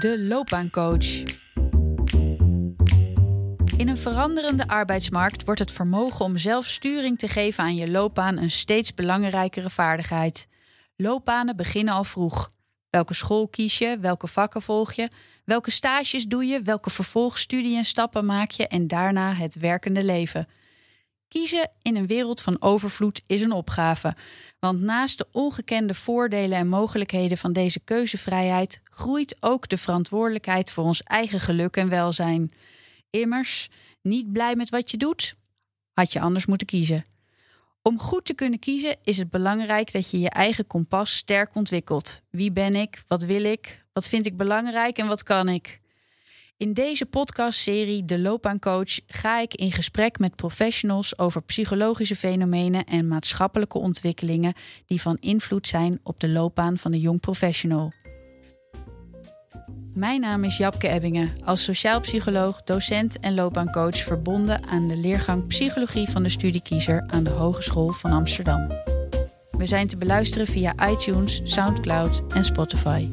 de loopbaancoach. In een veranderende arbeidsmarkt wordt het vermogen om zelf sturing te geven aan je loopbaan een steeds belangrijkere vaardigheid. Loopbanen beginnen al vroeg. Welke school kies je? Welke vakken volg je? Welke stages doe je? Welke vervolgstudie en stappen maak je? En daarna het werkende leven. Kiezen in een wereld van overvloed is een opgave. Want naast de ongekende voordelen en mogelijkheden van deze keuzevrijheid groeit ook de verantwoordelijkheid voor ons eigen geluk en welzijn. Immers, niet blij met wat je doet? Had je anders moeten kiezen. Om goed te kunnen kiezen is het belangrijk dat je je eigen kompas sterk ontwikkelt. Wie ben ik? Wat wil ik? Wat vind ik belangrijk en wat kan ik? In deze podcastserie De Loopbaancoach ga ik in gesprek met professionals over psychologische fenomenen en maatschappelijke ontwikkelingen die van invloed zijn op de loopbaan van de jong professional. Mijn naam is Japke Ebbingen, als sociaal psycholoog, docent en loopbaancoach verbonden aan de leergang Psychologie van de Studiekiezer aan de Hogeschool van Amsterdam. We zijn te beluisteren via iTunes, SoundCloud en Spotify.